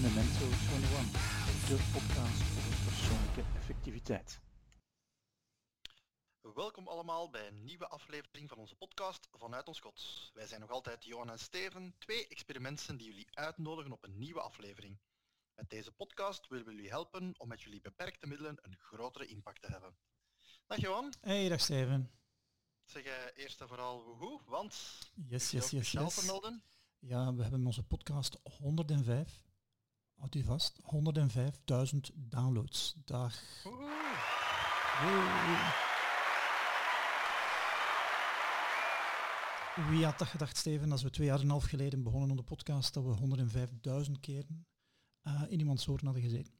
Memento 21, de podcast over persoonlijke effectiviteit. Welkom allemaal bij een nieuwe aflevering van onze podcast Vanuit ons God. Wij zijn nog altijd Johan en Steven, twee experimenten die jullie uitnodigen op een nieuwe aflevering. Met deze podcast willen we jullie helpen om met jullie beperkte middelen een grotere impact te hebben. Dag Johan. Hey, dag Steven. Zeg jij eerst en vooral woehoe, want Yes, yes, yes, yes. vermelden. Ja, we hebben onze podcast 105. Houd u vast, 105.000 downloads. Dag. Woehoe. Wie had dat gedacht, Steven, als we twee jaar en een half geleden begonnen aan de podcast, dat we 105.000 keren eh, in iemands oren hadden gezeten?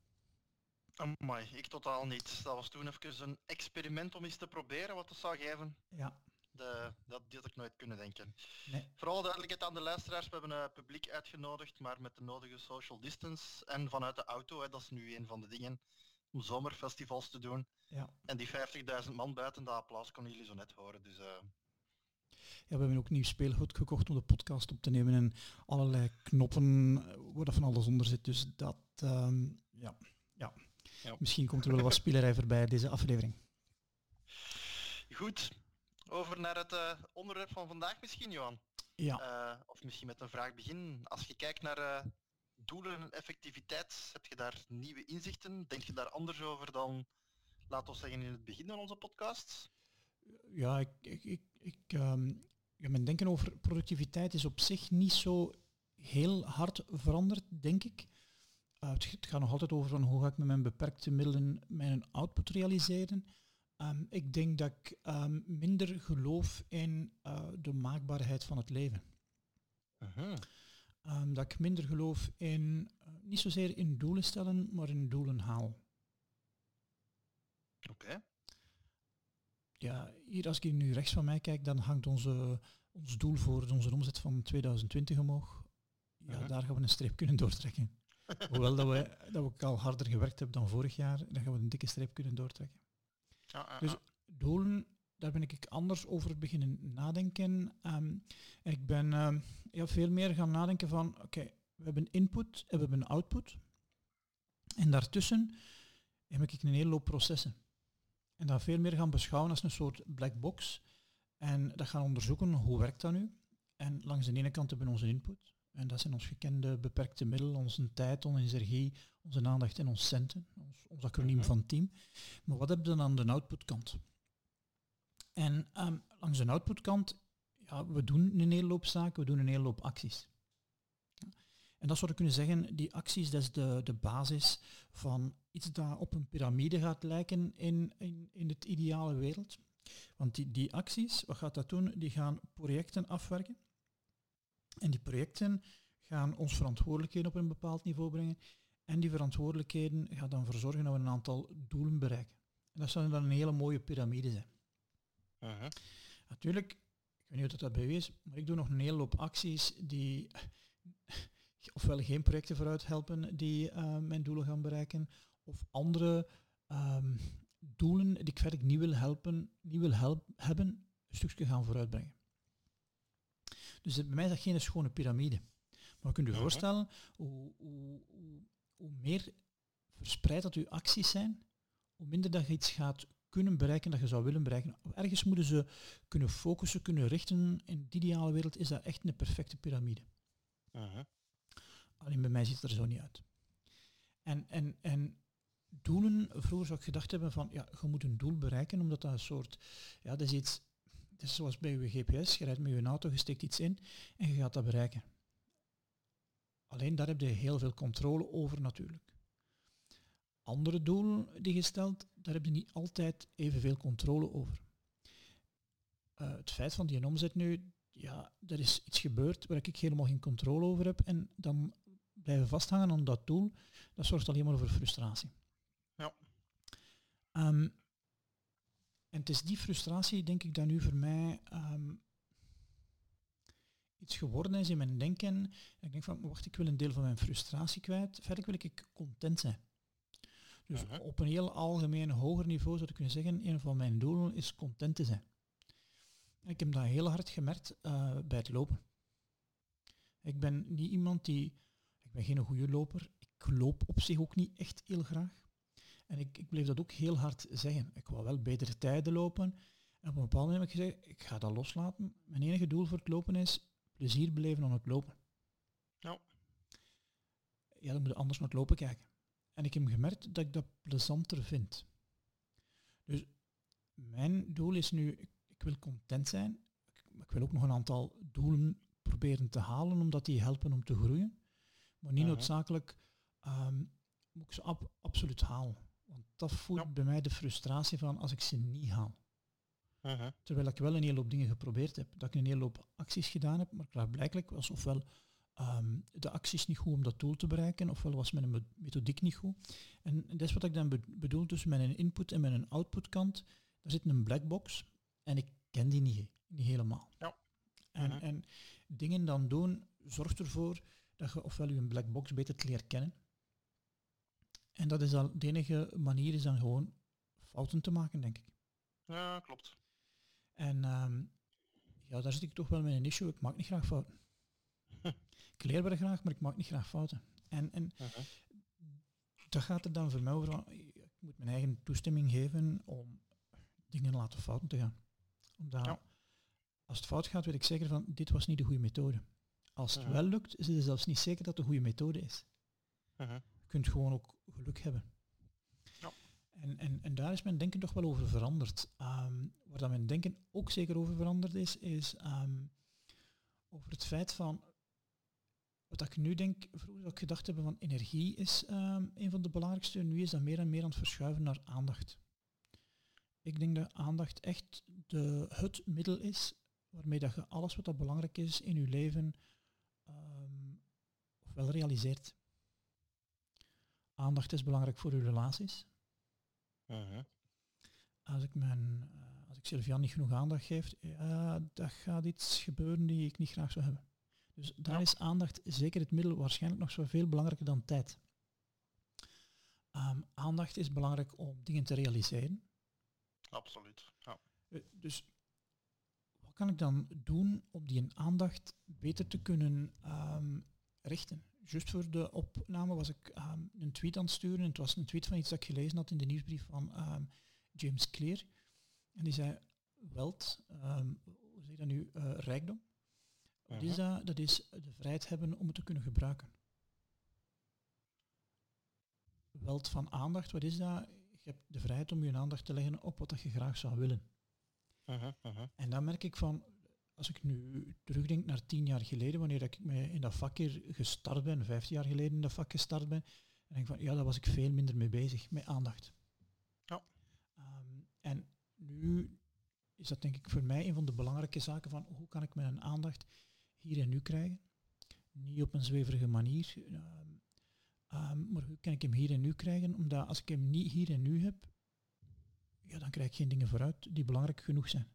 Amai, ik totaal niet. Dat was toen even een experiment om eens te proberen wat het zou geven. Ja, De, dat, had ik nooit kunnen denken. nee. Vooral duidelijkheid aan de luisteraars, we hebben een publiek uitgenodigd, maar met de nodige social distance en vanuit de auto, hè, dat is nu een van de dingen, om zomerfestivals te doen. Ja. En die 50.000 man buiten dat applaus konden jullie zo net horen, dus eh, Ja, we hebben ook nieuw speelgoed gekocht om de podcast op te nemen en allerlei knoppen eh, waar dat van alles onder zit. Dus dat, ehm, ja, ja. Ja. Misschien komt er wel wat spielerij voorbij deze aflevering. goed. Over naar het eh, onderwerp van vandaag misschien, Johan. Ja. Eh, of misschien met een vraag beginnen. Als je kijkt naar eh, doelen en effectiviteit, heb je daar nieuwe inzichten? Denk je daar anders over dan, laten we zeggen, in het begin van onze podcast? Ja, ik, ik, ik, ik, ehm, ja, mijn denken over productiviteit is op zich niet zo heel hard veranderd, denk ik. Uh, het, het gaat nog altijd over van hoe ga ik met mijn beperkte middelen mijn output realiseren. Ehm, ik denk dat ik minder geloof in eh, de maakbaarheid van het leven. Dat ik minder geloof in, eh, niet zozeer in doelen stellen, maar in doelen halen. Oké. Ja, hier als ik hier nu rechts van mij kijk, dan hangt onze, ons doel voor onze omzet van 2020 omhoog. Ja, daar gaan we een streep kunnen doortrekken. Hoewel dat we, dat we al harder gewerkt hebben dan vorig jaar, dan gaan we een dikke streep kunnen doortrekken. Ja, ja, Dus doelen, daar ben ik anders over beginnen nadenken. Ehm, en ik ben ehm, ja, veel meer gaan nadenken van, oké, we hebben input en we hebben output. En daartussen heb ik een hele hoop processen. En dat veel meer gaan beschouwen als een soort black box. En dat gaan onderzoeken, hoe werkt dat nu? En langs de ene kant hebben we onze input. En dat zijn ons gekende beperkte middelen, onze tijd, onze energie, onze aandacht en onze centen. Ons, ons acroniem Mhm. van team. Maar wat hebben we dan aan de outputkant? En ehm, langs de outputkant, ja, we doen een hele hoop zaken, we doen een hele hoop acties. Ja. En dat zou je kunnen zeggen, die acties, dat is de, de basis van iets dat op een piramide gaat lijken in, in, in het ideale wereld. Want die, die acties, wat gaat dat doen? Die gaan projecten afwerken. En die projecten gaan ons verantwoordelijkheden op een bepaald niveau brengen. En die verantwoordelijkheden gaan dan ervoor zorgen dat we een aantal doelen bereiken. En dat zou dan een hele mooie piramide zijn. Mhm. Natuurlijk, ik weet niet of dat bij u is, maar ik doe nog een hele hoop acties die ofwel geen projecten vooruit helpen die eh, mijn doelen gaan bereiken, of andere ehm, doelen die ik verder niet wil helpen, niet wil help, hebben, een stukje gaan vooruitbrengen. Dus bij mij is dat geen schone piramide. Maar je kunt je Mhm. voorstellen, hoe, hoe, hoe, hoe meer verspreid dat uw acties zijn, hoe minder dat je iets gaat kunnen bereiken dat je zou willen bereiken. Ergens moeten ze kunnen focussen, kunnen richten. In de ideale wereld is dat echt een perfecte piramide. Alleen bij mij ziet het er zo niet uit. En, en, en doelen, vroeger zou ik gedacht hebben van, ja, je moet een doel bereiken, omdat dat een soort, ja, dat is iets, is zoals bij je GPS, je rijdt met je auto, je steekt iets in en je gaat dat bereiken. Alleen daar heb je heel veel controle over natuurlijk. Andere doelen die je stelt, daar heb je niet altijd evenveel controle over. Eh, het feit van die omzet nu, ja, er is iets gebeurd waar ik helemaal geen controle over heb en dan blijven vasthangen aan dat doel, dat zorgt alleen maar voor frustratie. Ja. Ehm, en het is die frustratie, denk ik, dat nu voor mij ehm, iets geworden is in mijn denken. En ik denk van, wacht, ik wil een deel van mijn frustratie kwijt. Verder wil ik content zijn. Dus Mhm. op een heel algemeen hoger niveau zou ik kunnen zeggen, een van mijn doelen is content te zijn. En ik heb dat heel hard gemerkt eh, bij het lopen. Ik ben niet iemand die, ik ben geen goede loper, ik loop op zich ook niet echt heel graag. En ik, ik bleef dat ook heel hard zeggen. Ik wou wel betere tijden lopen. En op een bepaald moment heb ik gezegd, ik ga dat loslaten. Mijn enige doel voor het lopen is plezier beleven aan het lopen. Ja. Ja, dan moet je anders naar het lopen kijken. En ik heb gemerkt dat ik dat plezanter vind. Dus mijn doel is nu, ik, ik wil content zijn. Ik, ik, wil ook nog een aantal doelen proberen te halen, omdat die helpen om te groeien. Maar niet noodzakelijk ehm, moet ik ze ab- absoluut halen. Dat Ja. bij mij de frustratie van als ik ze niet haal. Mhm. Terwijl ik wel een hele hoop dingen geprobeerd heb. Dat ik een hele hoop acties gedaan heb, maar klaarblijkelijk was ofwel ehm, de acties niet goed om dat doel te bereiken, ofwel was mijn me- methodiek niet goed. En dat is wat ik dan be- bedoel tussen mijn input en mijn output kant. Daar zit een black box en ik ken die niet, niet helemaal. Ja. En, Mhm. en dingen dan doen zorgt ervoor dat je ofwel je black box beter te leren kennen. En dat is al de enige manier is dan gewoon fouten te maken, denk ik. Ja, klopt. En ehm, ja, daar zit ik toch wel met een issue. Ik maak niet graag fouten. ik leer wel graag, maar ik maak niet graag fouten. En, en Mhm. dat gaat er dan voor mij over. Ik moet mijn eigen toestemming geven om dingen laten fouten te gaan. Omdat Ja. als het fout gaat, weet ik zeker van dit was niet de goede methode. Als het Mhm. wel lukt, is het zelfs niet zeker dat het een goede methode is. Mhm. Kunt gewoon ook geluk hebben. Ja. En, en, en daar is mijn denken toch wel over veranderd. Ehm, waar dat mijn denken ook zeker over veranderd is, is ehm, over het feit van, wat ik nu denk, vroeger zou ik gedacht hebben van energie is ehm, een van de belangrijkste, nu is dat meer en meer aan het verschuiven naar aandacht. Ik denk dat aandacht echt de, het middel is waarmee dat je alles wat dat belangrijk is in je leven ofwel realiseert. Aandacht is belangrijk voor uw relaties. Mhm. Als ik, mijn, eh, als ik Sylvian niet genoeg aandacht geef, ja, dat gaat iets gebeuren die ik niet graag zou hebben. Dus daar Ja. is aandacht zeker het middel waarschijnlijk nog zoveel belangrijker dan tijd. Ehm, aandacht is belangrijk om dingen te realiseren. Absoluut. Ja. Eh, Dus wat kan ik dan doen om die aandacht beter te kunnen ehm, richten? Juist voor de opname was ik ehm, een tweet aan het sturen. En het was een tweet van iets dat ik gelezen had in de nieuwsbrief van ehm, James Clear. En die zei, wealth, ehm, hoe zeg je dat nu, Eh, rijkdom. Wat is dat? Dat is de vrijheid hebben om het te kunnen gebruiken. Wealth van aandacht, wat is dat? Je hebt de vrijheid om je aandacht te leggen op wat dat je graag zou willen. Mhm. Mhm. En dan merk ik van, als ik nu terugdenk naar tien jaar geleden, wanneer ik me in dat vak hier gestart ben, vijftien jaar geleden in dat vak gestart ben, dan denk ik van, ja, daar was ik veel minder mee bezig, met aandacht. Ja. Ehm, en nu is dat denk ik voor mij een van de belangrijke zaken van, hoe kan ik mijn aandacht hier en nu krijgen? Niet op een zweverige manier, ehm, ehm, maar hoe kan ik hem hier en nu krijgen? Omdat als ik hem niet hier en nu heb, ja, dan krijg ik geen dingen vooruit die belangrijk genoeg zijn.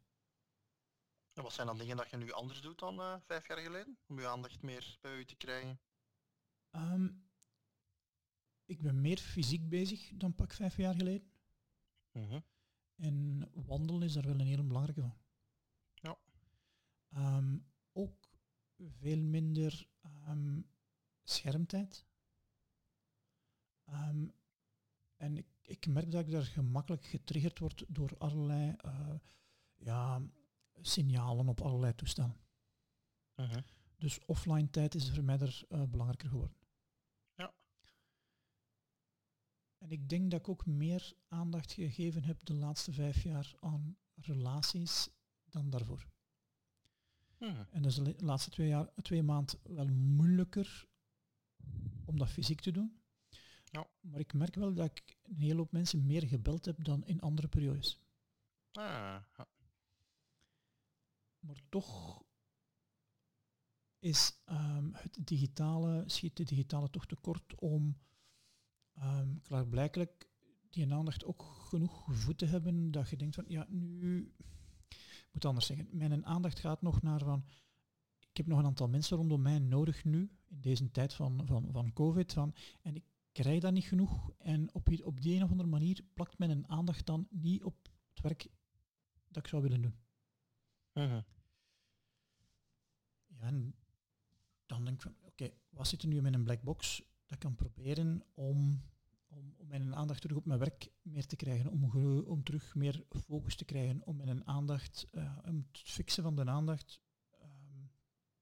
En wat zijn dan dingen dat je nu anders doet dan eh, vijf jaar geleden? Om je aandacht meer bij u te krijgen? Ehm, ik ben meer fysiek bezig dan pak vijf jaar geleden. Mhm. En wandelen is daar wel een hele belangrijke van. Ja. Ehm, ook veel minder ehm, schermtijd. En ik, ik merk dat ik daar gemakkelijk getriggerd word door allerlei eh, ja, signalen op allerlei toestellen. Mhm. Dus offline tijd is voor mij er eh, belangrijker geworden. Ja. En ik denk dat ik ook meer aandacht gegeven heb de laatste vijf jaar aan relaties dan daarvoor. Mhm. En dat is de la- laatste twee, jaar, twee maanden wel moeilijker om dat fysiek te doen. Ja. Maar ik merk wel dat ik een hele hoop mensen meer gebeld heb dan in andere periodes. Ah. Maar toch is ehm, het digitale, schiet de digitale toch tekort om ehm klaarblijkelijk die aandacht ook genoeg gevoed te hebben dat je denkt van ja, nu ik moet anders zeggen. Mijn aandacht gaat nog naar van ik heb nog een aantal mensen rondom mij nodig nu, in deze tijd van, van, van COVID, van, en ik krijg dat niet genoeg. En op, op die een of andere manier plakt mijn aandacht dan niet op het werk dat ik zou willen doen. Mhm. Ja, en dan denk ik van, oké, wat zit er nu met een black box? Dat kan proberen om, om, om mijn aandacht terug op mijn werk meer te krijgen, om, om terug meer focus te krijgen, om mijn aandacht, eh, om het fixen van de aandacht ehm,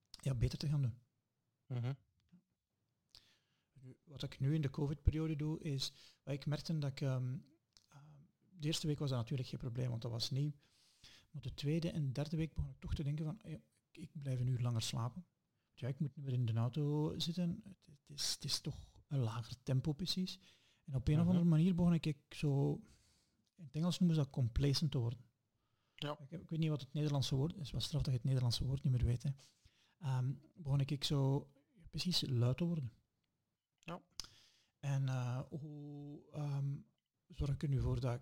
ja, beter te gaan doen. Mhm. Wat ik nu in de COVID-periode doe, is, wat ik merkte dat ik, ehm, ehm, de eerste week was dat natuurlijk geen probleem, want dat was nieuw. Maar de tweede en derde week begon ik toch te denken van, ik, ik blijf een uur langer slapen. Ja, ik moet nu weer in de auto zitten. Het, het is, het is toch een lager tempo precies. En op een of Mhm. andere manier begon ik, ik zo, in het Engels noemen ze dat complacent te worden. Ja. Ik, ik weet niet wat het Nederlandse woord is, wat straf dat je het Nederlandse woord niet meer weet. Hè. Ehm, begon ik, ik zo precies luid te worden. Ja. En eh, hoe ehm, zorg ik er nu voor dat ik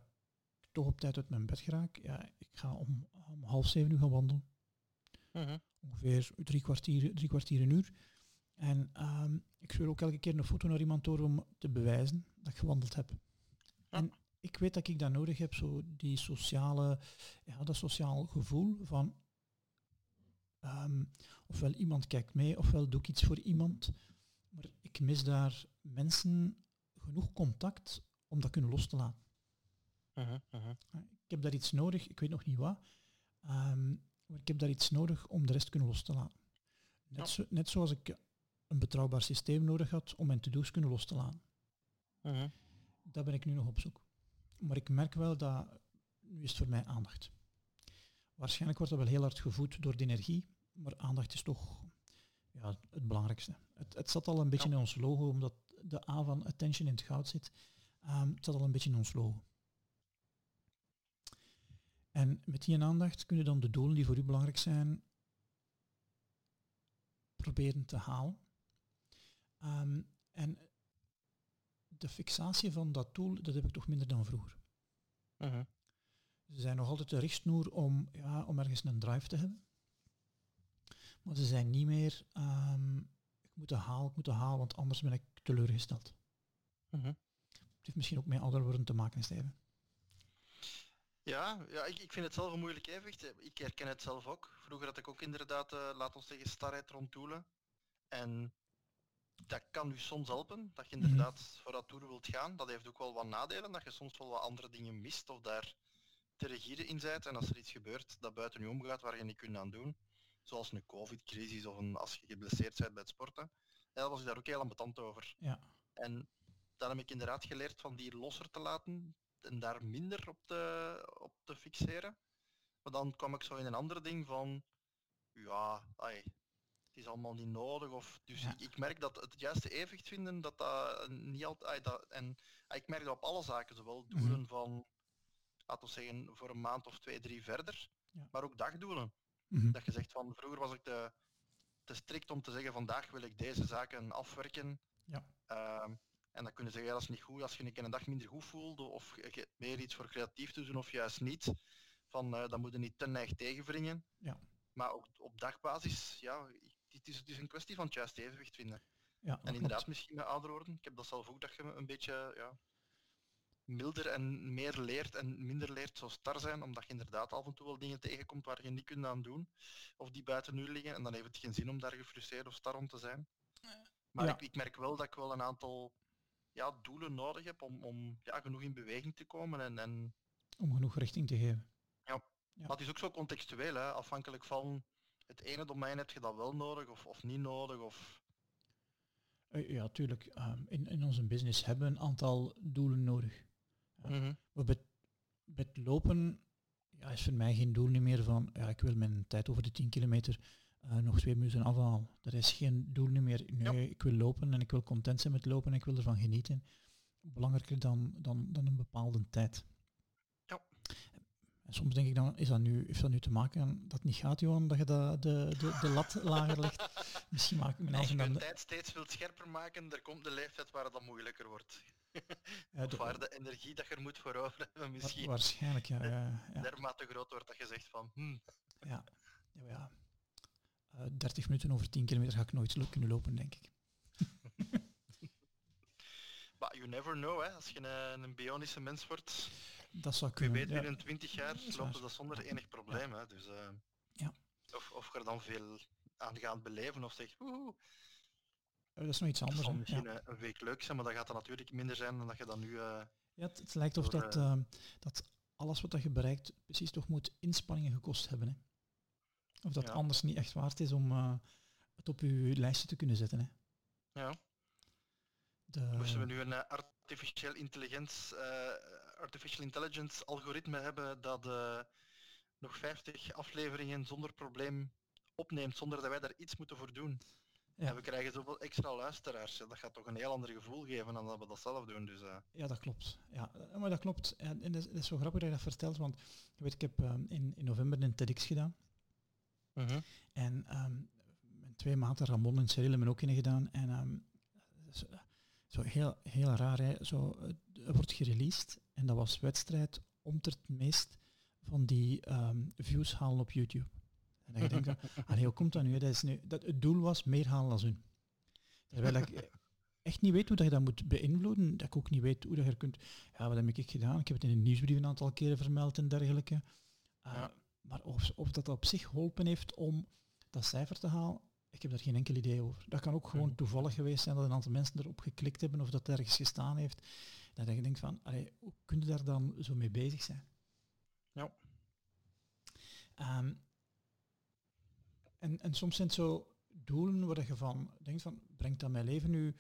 toch op tijd uit mijn bed geraak? Ja, ik ga om, om half zeven uur gaan wandelen. Mhm. Ongeveer drie kwartier, drie kwartier een uur. En ehm, ik stuur ook elke keer een foto naar iemand door om te bewijzen dat ik gewandeld heb. En ik weet dat ik dat nodig heb, zo die sociale, ja, dat sociaal gevoel van ehm, ofwel iemand kijkt mee, ofwel doe ik iets voor iemand. Maar ik mis daar mensen genoeg contact om dat kunnen los te laten. Mhm. Mhm. Ja, Ik heb daar iets nodig, ik weet nog niet wat, ehm, maar ik heb daar iets nodig om de rest kunnen los te laten. Net, Ja. zo, net zoals ik een betrouwbaar systeem nodig had om mijn to-do's kunnen los te laten. Mhm. Daar ben ik nu nog op zoek. Maar ik merk wel dat, nu is het voor mij aandacht. Waarschijnlijk wordt dat wel heel hard gevoed door de energie, maar aandacht is toch ja, het belangrijkste. Het, het zat al een beetje Ja. in ons logo, omdat de A van attention in het goud zit. Ehm, het zat al een beetje in ons logo. En met die aandacht kun je dan de doelen die voor u belangrijk zijn proberen te halen. Ehm, en de fixatie van dat doel, dat heb ik toch minder dan vroeger. Mhm. Ze zijn nog altijd de richtsnoer om, ja, om ergens een drive te hebben. Maar ze zijn niet meer, ehm, ik moet het halen, ik moet het halen, want anders ben ik teleurgesteld. Mhm. Het heeft misschien ook met ouder worden te maken, Steven. Ja, ja ik, ik vind het zelf een moeilijk evenwicht. Ik herken het zelf ook. Vroeger had ik ook inderdaad, eh laat ons zeggen, starheid rond doelen. En dat kan u soms helpen, dat je Mhm. inderdaad voor dat doel wilt gaan. Dat heeft ook wel wat nadelen, dat je soms wel wat andere dingen mist of daar te rigide in bent. En als er iets gebeurt dat buiten u omgaat waar je niet kunt aan doen, zoals een covid-crisis of een, als je geblesseerd bent bij het sporten, ja, dan was ik daar ook heel ambetant over. Ja. En dan heb ik inderdaad geleerd van die losser te laten en daar minder op te, op te fixeren. Maar dan kwam ik zo in een ander ding van, ja, ai, het is allemaal niet nodig. Of, dus Ja. ik, ik merk dat het juiste evenwicht vinden, dat dat niet altijd, dat, en ai, ik merk dat op alle zaken, zowel Mhm. doelen van, laten we zeggen, voor een maand of twee, drie verder, Ja. maar ook dagdoelen. Mhm. Dat je zegt van, vroeger was ik te, te strikt om te zeggen, vandaag wil ik deze zaken afwerken. Ja. Ehm, en dan kunnen ze zeggen, ja, dat is niet goed als je een keer een dag minder goed voelde, of je hebt meer iets voor creatief te doen, of juist niet. Van, eh dan moet je niet te neig tegenwringen. Ja. Maar ook op dagbasis, ja, het is, het is een kwestie van het juiste evenwicht vinden. Ja, En inderdaad, misschien met ouder worden. Ik heb dat zelf ook, dat je een beetje ja, milder en meer leert en minder leert zo star zijn, omdat je inderdaad af en toe wel dingen tegenkomt waar je niet kunt aan doen, of die buiten u liggen, en dan heeft het geen zin om daar gefrustreerd of star om te zijn. Maar Ja. ik, ik merk wel dat ik wel een aantal ja, doelen nodig heb om, om ja, genoeg in beweging te komen. En, en, Om genoeg richting te geven. Ja. Maar het is ook zo contextueel, hè, afhankelijk van het ene domein heb je dat wel nodig of, of niet nodig. Of... Eh, ja, tuurlijk. ehm, in, in onze business hebben we een aantal doelen nodig. Ja. Maar bij, bij het lopen ja, is voor mij geen doel niet meer van, ja, ik wil mijn tijd over de 10 kilometer eh, nog twee minuten afhalen. Dat is geen doel meer. Nee, ik wil lopen en ik wil content zijn met lopen en ik wil ervan genieten. Belangrijker dan, dan, dan een bepaalde tijd. Ja. En soms denk ik dan, is dat nu, heeft dat nu te maken dat het niet gaat, Johan, dat je de, de, de, de lat lager legt? Misschien maak ik mijn Als je dan... tijd steeds wilt scherper maken, er komt de leeftijd waar het dan moeilijker wordt. Ja, of de- waar de energie dat je er moet voor over hebben misschien Waarschijnlijk, ja. ja, ja. dermate groot wordt dat je zegt van, hmm, Ja, ja, ja. Eh, 30 minuten over 10 kilometer ga ik nooit kunnen lopen, denk ik. but you never know, hè. als je een, een bionische mens wordt. Dat zou Wie kunnen. weet, ja. binnen 20 jaar lopen dat zonder enig probleem. Hè. Dus, eh, Ja. of, of je er dan veel aan gaat beleven of zegt, oeh, dat is nog iets anders. misschien Ja. eh, een week leuk zijn, maar dat gaat dan natuurlijk minder zijn dan dat je dan nu... eh, Ja, het, het lijkt of dat, eh, ehm, dat alles wat dat je bereikt precies toch moet inspanningen gekost hebben. Hè. Of dat Ja. anders niet echt waard is om eh, het op je lijstje te kunnen zetten. Hè. ja. De, Moesten we nu een eh, artificial, intelligence, eh, artificial intelligence algoritme hebben dat nog 50 afleveringen zonder probleem opneemt, zonder dat wij daar iets moeten voor doen. Ja. En we krijgen zoveel extra luisteraars. Dat gaat toch een heel ander gevoel geven dan dat we dat zelf doen. Dus, eh, Ja, dat klopt. Ja, maar dat klopt. En, en dat, is, dat is zo grappig dat je dat vertelt, want weet, ik heb in, in november een TEDx gedaan. En ehm, mijn twee maten, Ramon en Cyril, hebben ook in gedaan. En ehm, zo, zo heel, heel raar, hè. Zo, wordt gereleased en dat was wedstrijd om het meest van die ehm, views halen op YouTube. En dan je denkt, van, allee, hoe komt dat nu? Dat is nu dat het doel was meer halen dan hun. Terwijl ik echt niet weet hoe dat je dat moet beïnvloeden. Dat ik ook niet weet hoe dat je er kunt... Ja, wat heb ik gedaan? Ik heb het in een nieuwsbrief een aantal keren vermeld en dergelijke. Uh, Ja. Maar of, of dat op zich geholpen heeft om dat cijfer te halen, ik heb daar geen enkel idee over. Dat kan ook gewoon Mhm. toevallig geweest zijn dat een aantal mensen erop geklikt hebben of dat het ergens gestaan heeft. Dat je denkt van, allee, hoe kun je daar dan zo mee bezig zijn? Ja. Ehm, en, en soms zijn het zo doelen waar je van denkt van, brengt dat mijn leven nu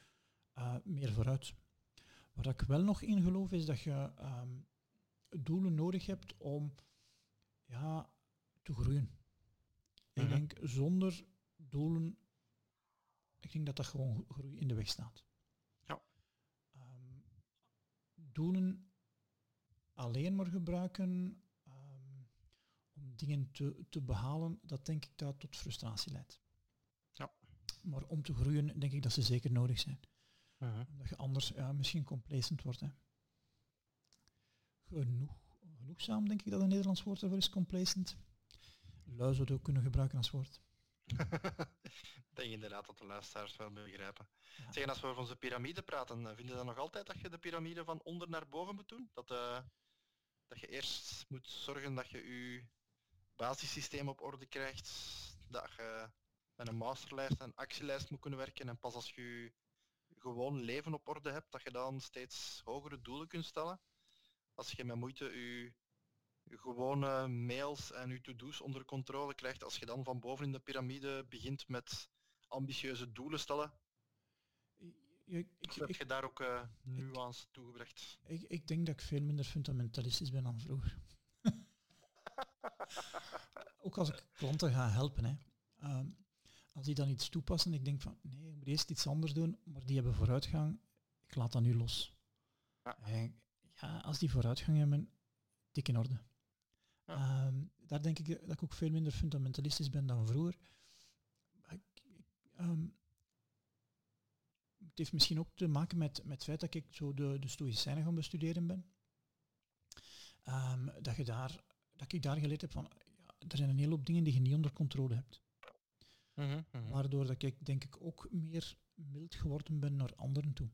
eh, meer vooruit? Waar ik wel nog in geloof is dat je ehm, doelen nodig hebt om ja, te groeien. Ik Mhm. denk zonder doelen, ik denk dat dat gewoon groei in de weg staat. Ja. Ehm, doelen alleen maar gebruiken ehm, om dingen te, te behalen, dat denk ik dat tot frustratie leidt. Ja. Maar om te groeien, denk ik dat ze zeker nodig zijn. Omdat je anders ja, misschien complacent wordt. Hè. Genoeg, genoegzaam, denk ik dat een Nederlands woord ervoor is, complacent. Lui zou het ook kunnen gebruiken als woord. Ik denk inderdaad dat de luisteraars wel begrijpen. Ja. Zeg, als we over onze piramide praten, eh, vinden ze dan nog altijd dat je de piramide van onder naar boven moet doen? Dat, eh, dat je eerst moet zorgen dat je je basissysteem op orde krijgt, dat je met een masterlijst en actielijst moet kunnen werken en pas als je je gewoon leven op orde hebt, dat je dan steeds hogere doelen kunt stellen. Als je met moeite je, je gewone mails en je to-do's onder controle krijgt, als je dan van boven in de piramide begint met ambitieuze doelen stellen, Ik, ik, heb ik, je daar ook eh nuance toegebracht? ik, ik denk dat ik veel minder fundamentalistisch ben dan vroeger. ook als ik klanten ga helpen. Hè. Ehm, als die dan iets toepassen, ik denk van nee, je moet eerst iets anders doen, maar die hebben vooruitgang, ik laat dat nu los. Ja. En ja, als die vooruitgang hebben, dik in orde. Ja. Ehm, daar denk ik dat ik ook veel minder fundamentalistisch ben dan vroeger. Ik, ehm, het heeft misschien ook te maken met, met het feit dat ik zo de, de Stoïcijnen gaan bestuderen ben. Ehm, dat, je daar, dat ik daar geleerd heb van, ja, er zijn een hele hoop dingen die je niet onder controle hebt. Mhm, mhm. Waardoor dat ik denk ik ook meer mild geworden ben naar anderen toe.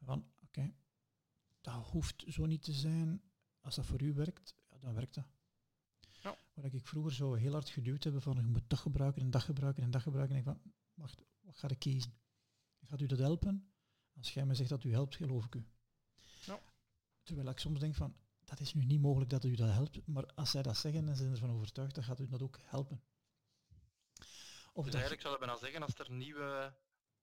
Van, oké, dat hoeft zo niet te zijn. Als dat voor u werkt, ja, dan werkt dat. Ja. Waar ik vroeger zo heel hard geduwd hebben van je moet dat gebruiken en dat gebruiken en dat gebruiken. En ik van, wacht, wat ga ik kiezen? Gaat u dat helpen? Als jij me zegt dat u helpt, geloof ik u. Ja. Terwijl ik soms denk van, dat is nu niet mogelijk dat u dat helpt, maar als zij dat zeggen en ze zijn ervan overtuigd, dan gaat u dat ook helpen. Of Dus dat eigenlijk zou ik bijna zeggen, als er nieuwe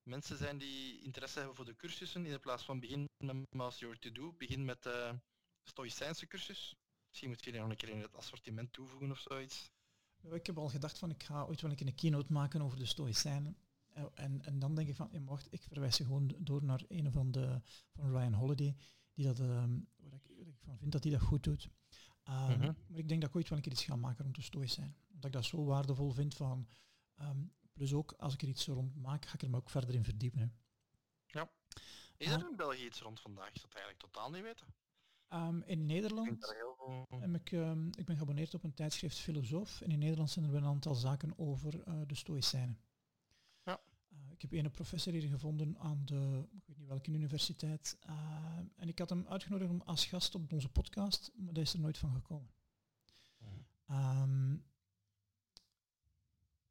mensen zijn die interesse hebben voor de cursussen, in plaats van begin met Master Your To Do, begin met de Stoïcijnse cursus. Misschien moet je die nog een keer in het assortiment toevoegen of zoiets. Ik heb al gedacht van ik ga ooit wel een keer een keynote maken over de Stoïcijnen. Eh, En, en dan denk ik van, wacht, ik verwijs je gewoon door naar een van de van Ryan Holiday, die dat, waar, ik, waar ik van vind dat hij dat goed doet. Mhm. Maar ik denk dat ik ooit wel een keer iets ga maken rond de Stoïcijn. Omdat ik dat zo waardevol vind van, ehm, plus ook als ik er iets rond maak, ga ik er me ook verder in verdiepen. Hè. Is er in België iets rond vandaag? Ik zou het eigenlijk totaal niet weten. Ehm, in Nederland heb ik, ehm, ik ben geabonneerd op een tijdschrift Filosoof en in Nederland zijn er wel een aantal zaken over eh, de Stoïcijnen. Ja. Eh, ik heb een professor hier gevonden aan de, ik weet niet welke universiteit, eh, en ik had hem uitgenodigd om als gast op onze podcast, maar daar is er nooit van gekomen. Mhm. Ehm,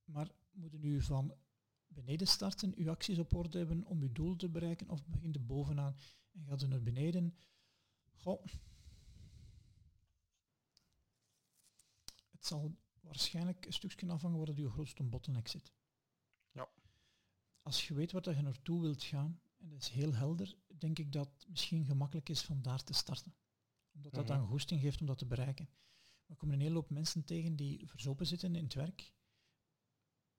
maar moeten nu van beneden starten, uw acties op orde hebben om uw doel te bereiken, of begint er bovenaan en gaat u naar beneden. Goh. Het zal waarschijnlijk een stukje afhangen waar uw grootste bottleneck zit. Ja. Als je weet wat je naartoe wilt gaan, en dat is heel helder, denk ik dat het misschien gemakkelijk is van daar te starten. Omdat dat Mhm. dan goesting geeft om dat te bereiken. We komen een hele hoop mensen tegen die verzopen zitten in het werk,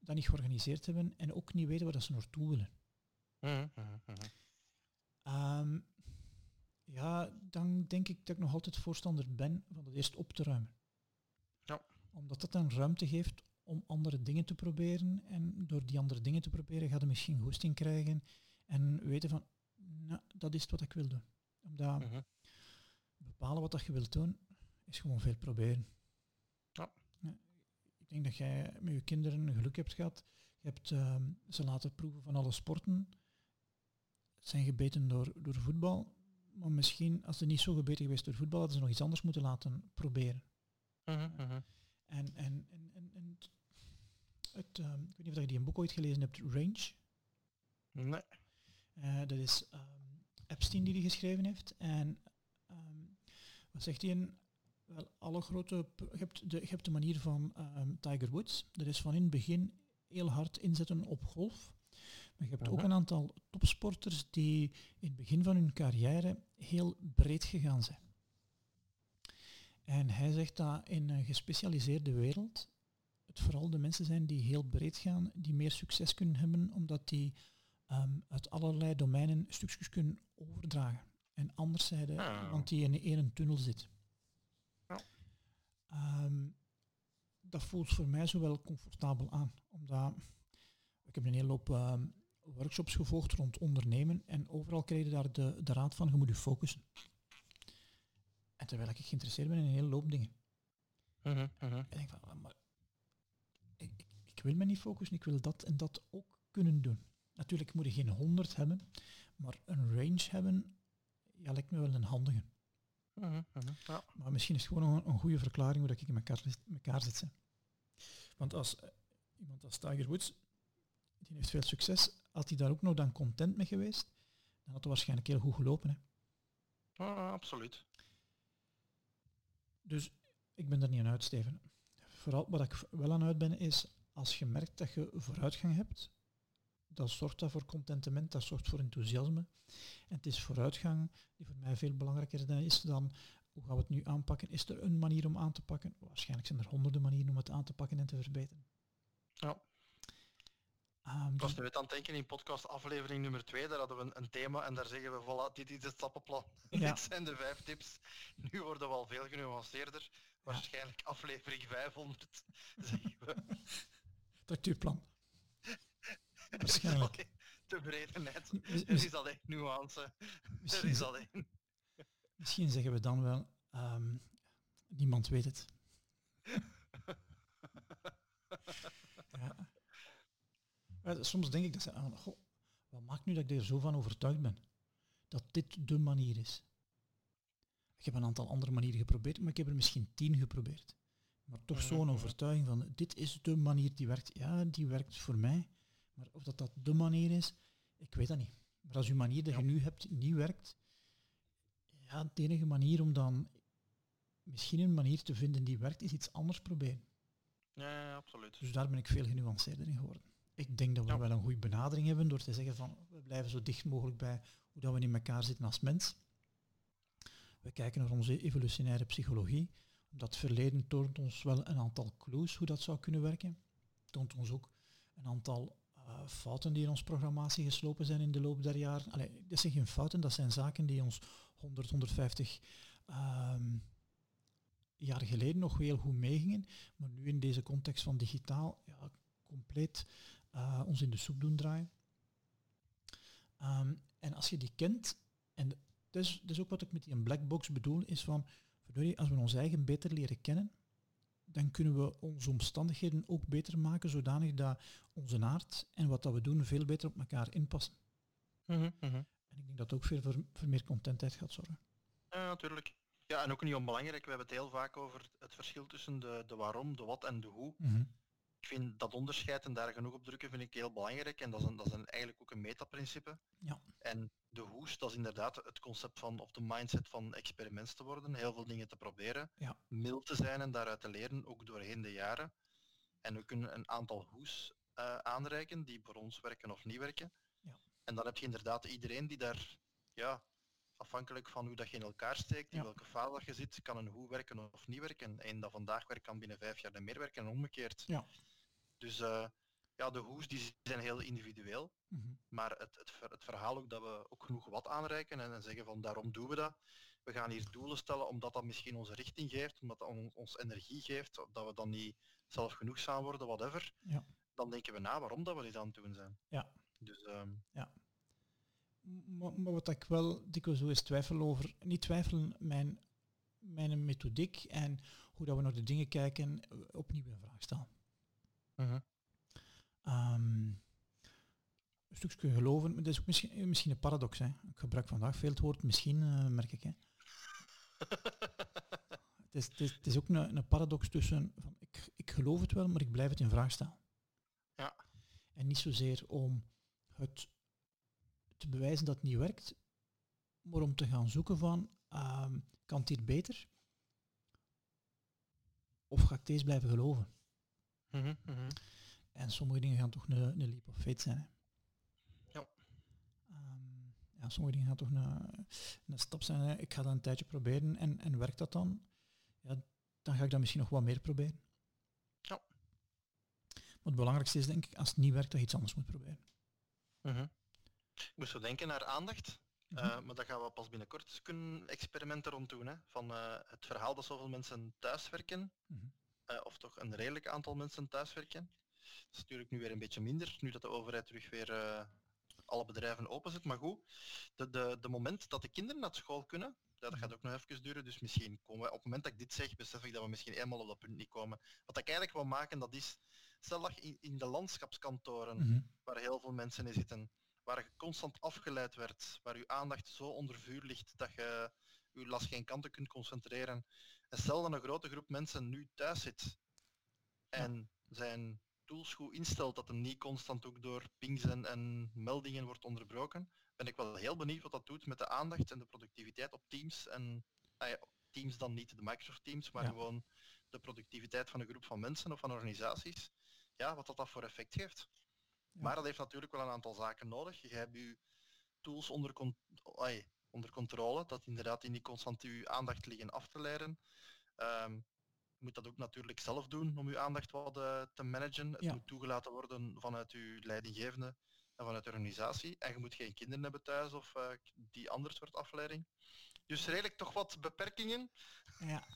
dat niet georganiseerd hebben en ook niet weten waar ze naartoe willen. Mhm, mhm, mhm. Ehm, ja, dan denk ik dat ik nog altijd voorstander ben van dat eerst op te ruimen. Ja. Omdat dat dan ruimte geeft om andere dingen te proberen. En door die andere dingen te proberen ga je misschien goesting krijgen en weten van, nou, dat is het wat ik wil doen. Omdat bepalen wat dat je wilt doen, is gewoon veel proberen. Ik denk dat jij met je kinderen geluk hebt gehad. Je hebt ehm, ze laten proeven van alle sporten. Zijn gebeten door, door voetbal. Maar misschien, als ze niet zo gebeten geweest door voetbal, hadden ze nog iets anders moeten laten proberen. Mhm, mhm. En, en, en, en, en het, ehm, ik weet niet of je die een boek ooit gelezen hebt, Range. Nee. Eh, dat is ehm, Epstein die die geschreven heeft. En wat zegt hij? Wel, alle grote... Je hebt de, je hebt de manier van ehm, Tiger Woods. Dat is van in het begin heel hard inzetten op golf. Maar je hebt ook een aantal topsporters die in het begin van hun carrière heel breed gegaan zijn. En hij zegt dat in een gespecialiseerde wereld het vooral de mensen zijn die heel breed gaan, die meer succes kunnen hebben, omdat die ehm, uit allerlei domeinen stukjes kunnen overdragen. En anders zijde Ah. iemand die in één tunnel zit. Ehm, dat voelt voor mij zo wel comfortabel aan, omdat ik heb een hele hoop ehm, workshops gevolgd rond ondernemen en overal kreeg je daar de, de raad van, je moet je focussen. En terwijl ik geïnteresseerd ben in een hele hoop dingen. Mhm. Ik denk van, maar ik, ik, ik wil me niet focussen, ik wil dat en dat ook kunnen doen. Natuurlijk moet je geen 100 hebben, maar een range hebben, ja, lijkt me wel een handige. Mhm, mhm. Ja. Maar misschien is het gewoon een, een goede verklaring hoe dat ik in elkaar, zit- in elkaar zit. hè. Want als eh, iemand als Tiger Woods, die heeft veel succes, had hij daar ook nog dan content mee geweest, dan had het waarschijnlijk heel goed gelopen. Hè. Absoluut. Dus ik ben er niet aan uit, Steven. Vooral wat ik wel aan uit ben, is als je merkt dat je vooruitgang hebt, dat zorgt dat voor contentement, dat zorgt voor enthousiasme. En het is vooruitgang die voor mij veel belangrijker is dan hoe gaan we het nu aanpakken. Is er een manier om aan te pakken? Waarschijnlijk zijn er honderden manieren om het aan te pakken en te verbeteren. Ja. Ehm, Ik was nu aan het denken in podcast aflevering nummer 2, daar hadden we een, een thema en daar zeggen we, voilà, dit is het stappenplan. Ja. dit zijn de vijf tips. Nu worden we al veel genuanceerder. Waarschijnlijk aflevering 500 zeggen we. structuurplan. Waarschijnlijk. Te breedheid. Mis- Er is alleen nuance. Er misschien, is alleen... misschien zeggen we dan wel, ehm, niemand weet het. Ja. Soms denk ik dat ze aan, goh, wat maakt nu dat ik er zo van overtuigd ben? Dat dit de manier is. Ik heb een aantal andere manieren geprobeerd, maar ik heb er misschien tien geprobeerd. Maar toch zo'n overtuiging van, dit is de manier die werkt. Ja, die werkt voor mij. Maar of dat dat de manier is, ik weet dat niet. Maar als uw manier dat Ja. je nu hebt niet werkt, ja, de enige manier om dan misschien een manier te vinden die werkt, is iets anders proberen. Ja, ja, absoluut. Dus daar ben ik veel genuanceerder in geworden. Ik denk dat we Ja. wel een goede benadering hebben door te zeggen van we blijven zo dicht mogelijk bij hoe dat we in elkaar zitten als mens. We kijken naar onze evolutionaire psychologie. Dat verleden toont ons wel een aantal clues hoe dat zou kunnen werken. Toont ons ook een aantal eh, fouten die in ons programmatie geslopen zijn in de loop der jaren. Dat zijn geen fouten, dat zijn zaken die ons 100, 150 ehm, jaar geleden nog heel goed meegingen, maar nu in deze context van digitaal ja, compleet eh, ons in de soep doen draaien. Ehm, en als je die kent, en dat is, dat is ook wat ik met die black box bedoel, is van, als we ons eigen beter leren kennen, dan kunnen we onze omstandigheden ook beter maken, zodanig dat onze aard en wat dat we doen veel beter op elkaar inpassen. Mhm, mhm. En ik denk dat ook veel voor, voor meer contentheid gaat zorgen. Ja, natuurlijk. Ja, en ook niet onbelangrijk, we hebben het heel vaak over het verschil tussen de, de waarom, de wat en de hoe. ik vind dat onderscheid en daar genoeg op drukken vind ik heel belangrijk. En dat is, een, dat is een, eigenlijk ook een metaprincipe. Ja. En de hoes, dat is inderdaad het concept van, of de mindset van experiments te worden. Heel veel dingen te proberen. Ja. Mild te zijn en daaruit te leren, ook doorheen de jaren. En we kunnen een aantal hoes uh, aanreiken die voor ons werken of niet werken. Ja. En dan heb je inderdaad iedereen die daar, ja, afhankelijk van hoe dat je in elkaar steekt, in Ja. welke fase dat je zit, kan een hoe werken of niet werken. En dat vandaag werkt kan binnen vijf jaar niet meer werken en omgekeerd. Ja. Dus eh, ja, de hoes die zijn heel individueel. Mhm. Maar het, het, het verhaal ook dat we ook genoeg wat aanreiken en, en zeggen van daarom doen we dat. We gaan hier doelen stellen omdat dat misschien onze richting geeft, omdat dat on- ons energie geeft, dat we dan niet zelf genoegzaam worden, whatever. Ja. Dan denken we na waarom dat we dit aan het doen zijn. Ja. Dus ehm, Maar, maar wat ik wel dikwijls zo is twijfel over, niet twijfelen, mijn, mijn methodiek en hoe dat we naar de dingen kijken, eh, opnieuw in vraag stellen. Ehm, een stukje geloven, maar dat is ook misschien, misschien een paradox. Hè. Ik gebruik vandaag veel het woord misschien, eh, merk ik. Hè. Het, is, het, is, het is ook een, een paradox tussen, van, ik, ik geloof het wel, maar ik blijf het in vraag stellen. Ja. En niet zozeer om het te bewijzen dat het niet werkt, maar om te gaan zoeken van, ehm, kan hier beter? Of ga ik deze blijven geloven? Mhm, mhm. En sommige dingen gaan toch een, een leap of faith zijn. Hè? Ja. Ehm, ja, sommige dingen gaan toch een, een stap zijn. Hè. Ik ga dat een tijdje proberen en, en werkt dat dan? Ja, dan ga ik dat misschien nog wat meer proberen. Ja. Maar het belangrijkste is denk ik, als het niet werkt, dat je iets anders moet proberen. Mhm. Ik moest zo denken naar aandacht, Mhm. eh, maar dat gaan we pas binnenkort kunnen experimenten rond doen. Hè? Van eh, het verhaal dat zoveel mensen thuiswerken, Mhm. Eh, of toch een redelijk aantal mensen thuiswerken. Dat is natuurlijk nu weer een beetje minder, nu dat de overheid terug weer eh, alle bedrijven openzet. Maar goed, de, de, de moment dat de kinderen naar school kunnen, dat gaat ook nog even duren, dus misschien komen we, op het moment dat ik dit zeg, besef ik dat we misschien eenmaal op dat punt niet komen. Wat ik eigenlijk wil maken, dat is, stel dat in, in de landschapskantoren, Mhm. waar heel veel mensen in zitten, waar je constant afgeleid werd, waar je aandacht zo onder vuur ligt dat je je las geen kanten kunt concentreren. En stel dat een grote groep mensen nu thuis zit en zijn tools goed instelt dat hem niet constant ook door pings en, en meldingen wordt onderbroken, ben ik wel heel benieuwd wat dat doet met de aandacht en de productiviteit op Teams en ah ja, Teams dan niet de Microsoft Teams, maar Ja. gewoon de productiviteit van een groep van mensen of van organisaties. Ja, wat dat, dat voor effect heeft. Ja. Maar dat heeft natuurlijk wel een aantal zaken nodig. Je hebt je tools onder, con- ai, onder controle, dat inderdaad die niet constant je aandacht liggen af te leiden. Ehm, je moet dat ook natuurlijk zelf doen om je aandacht wat eh, te managen. Het Ja. moet toegelaten worden vanuit je leidinggevende en vanuit de organisatie. En je moet geen kinderen hebben thuis of eh, die ander soort afleiding. Dus redelijk toch wat beperkingen. Ja,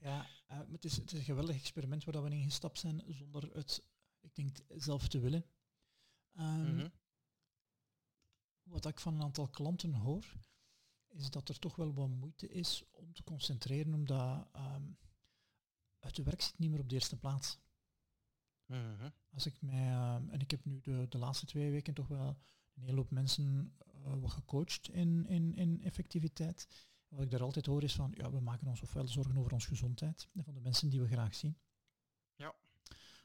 ja eh, het, is, het is een geweldig experiment waar we in gestapt zijn zonder het, ik denk, zelf te willen. Ehm, Mhm. Wat ik van een aantal klanten hoor, is dat er toch wel wat moeite is om te concentreren, omdat ehm, het werk zit niet meer op de eerste plaats. Mhm. Als ik mij, ehm, en ik heb nu de, de laatste twee weken toch wel een hele hoop mensen wat gecoacht in, in, in effectiviteit. Wat ik daar altijd hoor is van, ja, we maken ons ofwel zorgen over onze gezondheid en van de mensen die we graag zien. Ja.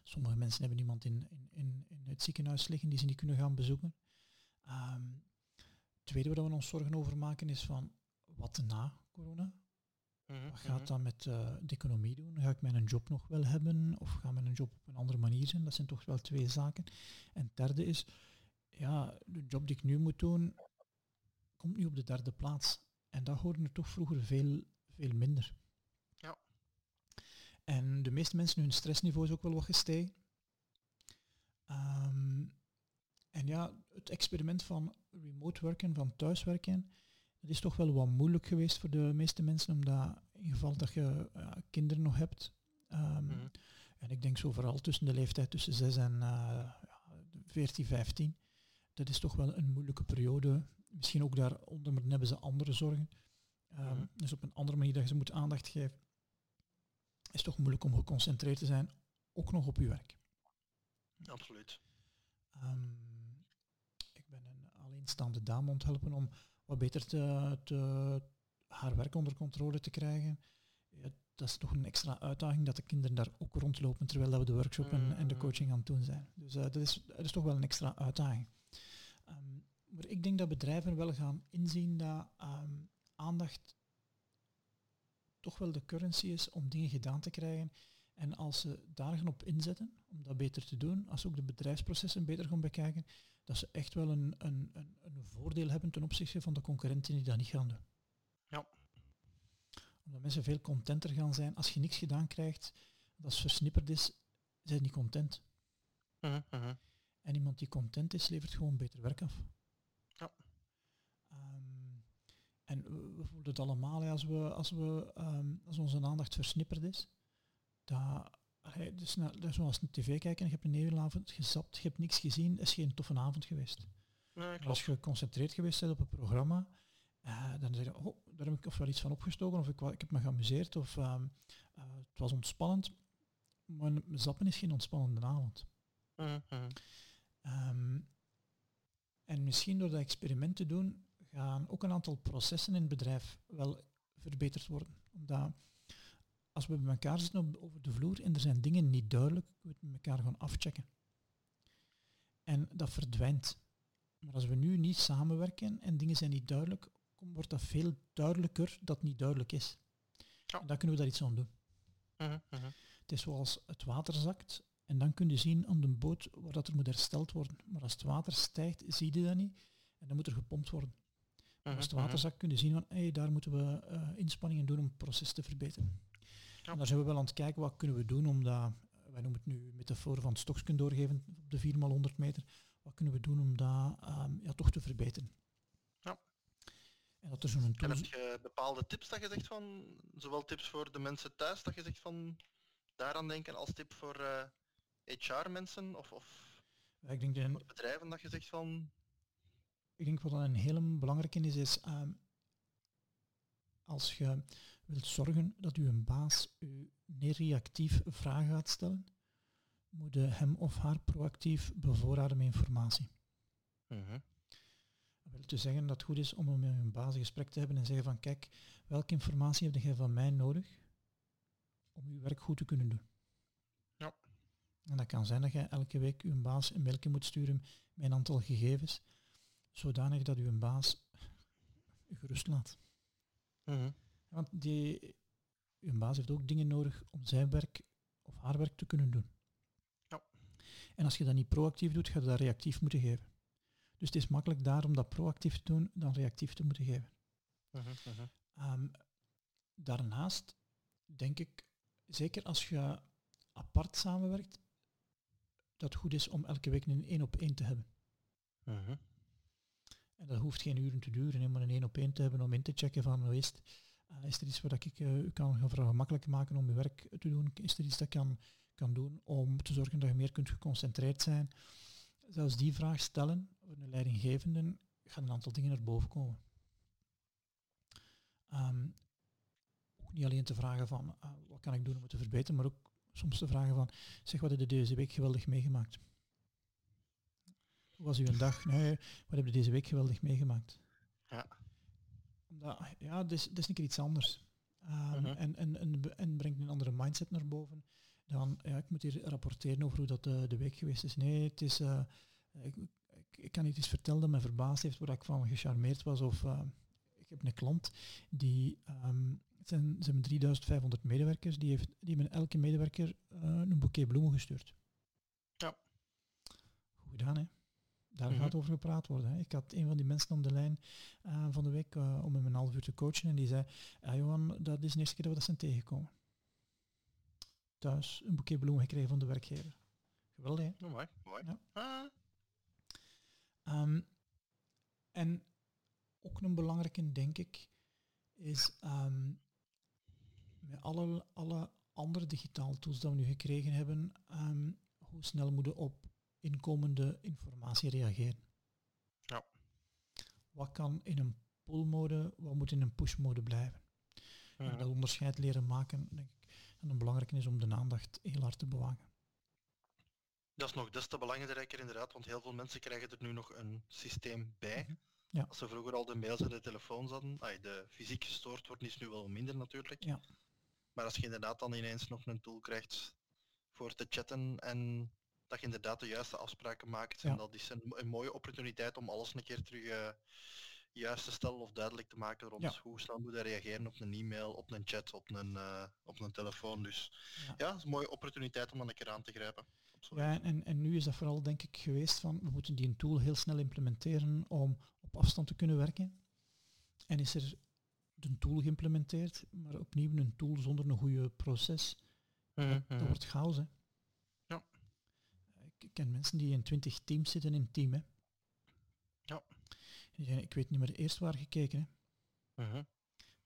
Sommige mensen hebben iemand in, in, in, in het ziekenhuis liggen die ze niet kunnen gaan bezoeken. Ehm, tweede waar we ons zorgen over maken is van, wat na corona? Mhm. Wat gaat Mhm. dat met eh, de economie doen? Ga ik mijn job nog wel hebben? Of gaat mijn job op een andere manier zijn? Dat zijn toch wel twee zaken. En het derde is, ja, de job die ik nu moet doen, komt nu op de derde plaats. En dat hoorde er toch vroeger veel, veel minder. Ja. En de meeste mensen, hun stressniveau is ook wel wat gestegen. Ehm, en ja, het experiment van remote werken, van thuiswerken, dat is toch wel wat moeilijk geweest voor de meeste mensen, omdat in geval dat je ja, kinderen nog hebt. ehm, Mhm. En ik denk zo vooral tussen de leeftijd tussen 6 en eh, ja, 14, 15. Dat is toch wel een moeilijke periode. Misschien ook daaronder, maar dan hebben ze andere zorgen. Ehm, Mhm. Dus op een andere manier dat je ze moet aandacht geven, is toch moeilijk om geconcentreerd te zijn, ook nog op je werk. Absoluut. Ehm, alleenstaande dame om te helpen om wat beter te, te, haar werk onder controle te krijgen. Ja, dat is toch een extra uitdaging dat de kinderen daar ook rondlopen terwijl dat we de workshop en, en de Mm. coaching aan het doen zijn. Dus eh, dat, is, dat is toch wel een extra uitdaging. Ehm, maar ik denk dat bedrijven wel gaan inzien dat ehm, aandacht toch wel de currency is om dingen gedaan te krijgen. En als ze daar gaan op inzetten, om dat beter te doen, als ze ook de bedrijfsprocessen beter gaan bekijken, dat ze echt wel een, een, een, een voordeel hebben ten opzichte van de concurrenten die dat niet gaan doen. Ja. Omdat mensen veel contenter gaan zijn. Als je niks gedaan krijgt, dat is versnipperd is, zijn niet content. Mhm. En iemand die content is, levert gewoon beter werk af. Ja. Ehm, en we, we voelen het allemaal als, we, als, we, ehm, als onze aandacht versnipperd is. Dat, allee, dus na, dat is zoals een tv kijken en je hebt een hele avond gezapt, je hebt niks gezien, is geen toffe avond geweest. Nee, als je geconcentreerd geweest bent op een programma, eh, dan zeg je, oh, daar heb ik ofwel iets van opgestoken, of ik, ik heb me geamuseerd, of ehm, eh, het was ontspannend. Maar zappen is geen ontspannende avond. Mhm. Ehm, en misschien door dat experiment te doen, gaan ook een aantal processen in het bedrijf wel verbeterd worden. Omdat als we bij elkaar zitten op, over de vloer en er zijn dingen niet duidelijk, kunnen we het met elkaar gaan afchecken. En dat verdwijnt. Maar als we nu niet samenwerken en dingen zijn niet duidelijk, wordt dat veel duidelijker dat het niet duidelijk is. Ja. En dan kunnen we daar iets aan doen. Mhm, mhm. Het is zoals het water zakt en dan kun je zien aan de boot waar dat er moet hersteld worden. Maar als het water stijgt, zie je dat niet en dan moet er gepompt worden. Maar als het Mhm, water zakt, kun je zien van hey, daar moeten we eh, inspanningen doen om het proces te verbeteren. Ja. Daar zijn we wel aan het kijken wat kunnen we doen om dat, wij noemen het nu metafoor van het doorgeven op de 4x100 meter, wat kunnen we doen om dat ehm, ja, toch te verbeteren. Ja. En dat er zo'n En tool heb je bepaalde tips dat je zegt van, zowel tips voor de mensen thuis, dat je zegt van, daaraan denken als tip voor eh, HR-mensen of, of Ja, ik denk dat voor bedrijven dat je zegt van, ik denk wat dan een hele belangrijke is, is ehm, als je wilt zorgen dat uw baas u niet reactief vragen gaat stellen, moet je hem of haar proactief bevoorraden met informatie. Mhm. Dat wil dus zeggen dat het goed is om met uw baas een gesprek te hebben en zeggen van kijk, welke informatie heb jij van mij nodig om uw werk goed te kunnen doen? Ja. En dat kan zijn dat jij elke week uw baas een mailje moet sturen met een aantal gegevens, zodanig dat uw baas gerust laat. Mhm. Want die, uw baas heeft ook dingen nodig om zijn werk of haar werk te kunnen doen. Ja. En als je dat niet proactief doet, ga je dat reactief moeten geven. Dus het is makkelijk daar om dat proactief te doen dan reactief te moeten geven. Mhm, mhm. Ehm, daarnaast denk ik, zeker als je apart samenwerkt, dat het goed is om elke week een één op één te hebben. En dat hoeft geen uren te duren, hè, maar een één op één te hebben om in te checken van hoe is het. Eh, is er iets wat ik eh, u kan gemakkelijk maken om je werk te doen? Is er iets dat ik kan, kan doen om te zorgen dat je meer kunt geconcentreerd zijn? Zelfs die vraag stellen voor een leidinggevende gaan een aantal dingen naar boven komen. Ehm, ook niet alleen te vragen van ah, wat kan ik doen om het te verbeteren, maar ook soms te vragen van zeg wat heb je deze week geweldig meegemaakt? Hoe was uw dag? Nee, wat heb je deze week geweldig meegemaakt? Ja. Omdat, ja, het is, het is een keer iets anders. Ehm, Mhm. en, en, en, en brengt een andere mindset naar boven. Dan, ja, ik moet hier rapporteren over hoe dat de, de week geweest is. Nee, het is, eh, ik, ik, ik kan niet iets vertellen dat me verbaasd heeft, waar ik van gecharmeerd was. Of eh, ik heb een klant die, het zijn, ze hebben 3500 medewerkers, die, heeft, die hebben elke medewerker eh, een boeket bloemen gestuurd. Ja. Goed gedaan, hè? Daar Mhm. gaat over gepraat worden. Hè. Ik had een van die mensen aan de lijn eh, van de week eh, om hem een half uur te coachen en die zei, Johan, dat is de eerste keer dat we dat zijn tegengekomen. Thuis een boeket bloemen gekregen van de werkgever. Geweldig, hè? Oh, mooi, mooi. Ja. Ah, Ehm, en ook een belangrijke, denk ik, is ehm, met alle, alle andere digitale tools die we nu gekregen hebben, ehm, hoe snel moeten we op inkomende informatie reageren? Ja. Wat kan in een pull-mode, wat moet in een push-mode blijven? En dat onderscheid leren maken, denk ik, en een belangrijke is om de aandacht heel hard te bewaken. Dat is nog des te belangrijker inderdaad, want heel veel mensen krijgen er nu nog een systeem bij. Mhm. Ja. Als ze vroeger al de mails en de telefoons hadden, de fysiek gestoord wordt, is nu wel minder natuurlijk. Ja. Maar als je inderdaad dan ineens nog een tool krijgt voor te chatten en dat je inderdaad de juiste afspraken maakt. Ja. En dat is een, een mooie opportuniteit om alles een keer terug eh, juist te stellen of duidelijk te maken rond Ja. hoe snel moet hij reageren op een e-mail, op een chat, op een, eh, op een telefoon. Dus Ja. ja, het is een mooie opportuniteit om dan een keer aan te grijpen. Absoluut. Ja, en, en nu is dat vooral denk ik geweest van, we moeten die tool heel snel implementeren om op afstand te kunnen werken. En is er de tool geïmplementeerd, maar opnieuw een tool zonder een goede proces. Dat mhm. wordt chaos, hè. Ik ken mensen die in 20 teams zitten in een team, hè. Ja. En die zeggen, ik weet niet meer eerst waar gekeken, hè. Mhm.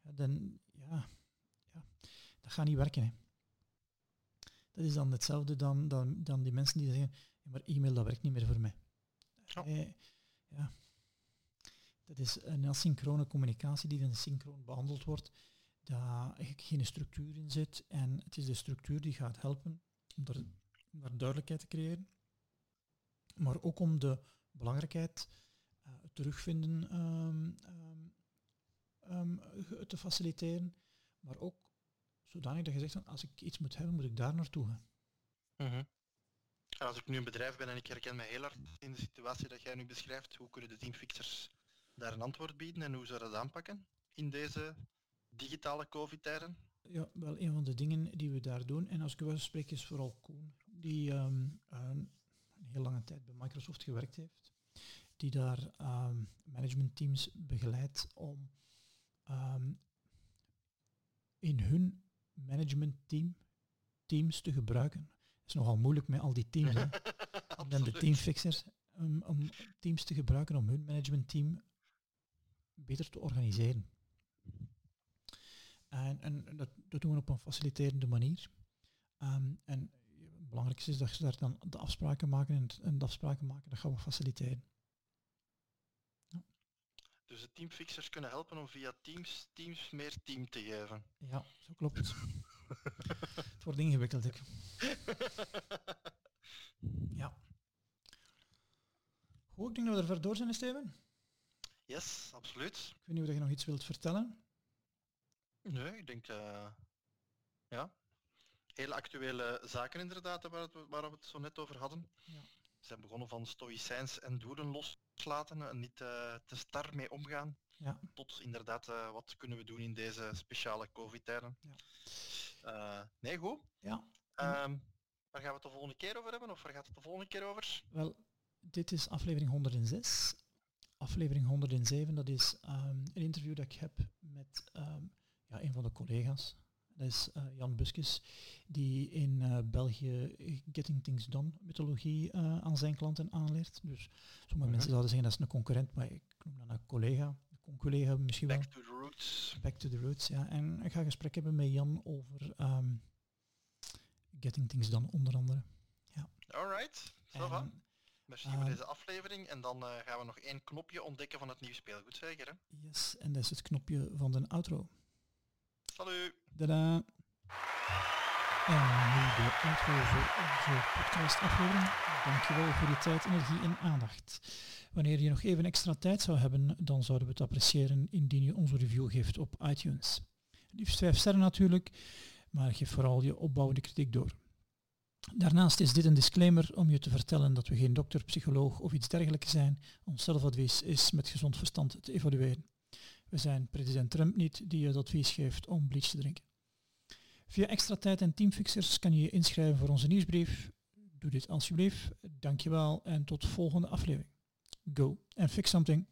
Ja, dan, ja, ja, dat gaat niet werken. Hè. Dat is dan hetzelfde dan, dan, dan die mensen die zeggen, maar e-mail dat werkt niet meer voor mij. Ja. Eh, ja. Dat is een asynchrone communicatie die dan synchroon behandeld wordt, daar eigenlijk geen structuur in zit. En het is de structuur die gaat helpen om daar, om daar duidelijkheid te creëren, maar ook om de belangrijkheid eh, het terugvinden ehm, ehm, ehm, ge- te faciliteren, maar ook zodanig dat je zegt van als ik iets moet hebben, moet ik daar naartoe gaan. En als ik nu een bedrijf ben en ik herken mij heel hard in de situatie dat jij nu beschrijft, hoe kunnen de teamfixers daar een antwoord bieden en hoe ze dat aanpakken in deze digitale COVID-tijden? Ja, wel een van de dingen die we daar doen, en als ik wel spreek is vooral Koen, die ehm, een heel lange tijd bij Microsoft gewerkt heeft, die daar ehm, managementteams begeleidt om ehm, in hun managementteam teams te gebruiken. Het is nogal moeilijk met al die teams. dan de teamfixers um, om teams te gebruiken om hun managementteam beter te organiseren. En, en dat, dat doen we op een faciliterende manier. Ehm, en het belangrijkste is dat ze daar dan de afspraken maken en, het- en de afspraken maken, dat gaan we faciliteren. Dus de teamfixers kunnen helpen om via Teams Teams meer team te geven. Ja, zo klopt het. het wordt ingewikkeld. Ik. Ja. Goed, ik denk dat we er ver door zijn, Steven. yes, absoluut. Ik weet niet of je nog iets wilt vertellen. Nee, ik denk, eh, ja, hele actuele zaken inderdaad, waar, het, waar we het zo net over hadden. Ja. We zijn begonnen van stoïcijns en doelen loslaten en niet eh, te star mee omgaan. Ja. Tot inderdaad, eh, wat kunnen we doen in deze speciale covid-tijden. Ja. Eh, nee, goed. Ja. Ehm, waar gaan we het de volgende keer over hebben? Of waar gaat het de volgende keer over? Wel, dit is aflevering 106. Aflevering 107, dat is ehm, een interview dat ik heb met ehm, ja, een van de collega's. Dat is eh, Jan Buskes, die in eh, België Getting Things Done mythologie eh, aan zijn klanten aanleert. Dus sommige Mhm. mensen zouden zeggen dat is een concurrent, maar ik noem dat een collega. Een con-collega misschien wel. Back to the roots. Back to the roots, ja. En ik ga een gesprek hebben met Jan over ehm, Getting Things Done onder andere. Alright, zo van. Merci voor ehm, deze aflevering. En dan gaan we nog één knopje ontdekken van het nieuw speelgoed, zeker hè? yes, en dat is het knopje van de outro. Salut! Tada! En nu de outro voor onze podcast aflevering. Dankjewel voor je tijd, energie en aandacht. Wanneer je nog even extra tijd zou hebben, dan zouden we het appreciëren indien je onze review geeft op iTunes. Liefst vijf sterren natuurlijk, maar geef vooral je opbouwende kritiek door. Daarnaast is dit een disclaimer om je te vertellen dat we geen dokter, psycholoog of iets dergelijks zijn. Ons zelfadvies is met gezond verstand te evalueren. We zijn president Trump niet die je het advies geeft om bleach te drinken. Via extra tijd en teamfixers kan je je inschrijven voor onze nieuwsbrief. Doe dit alsjeblieft. Dankjewel en tot volgende aflevering. Go and fix something.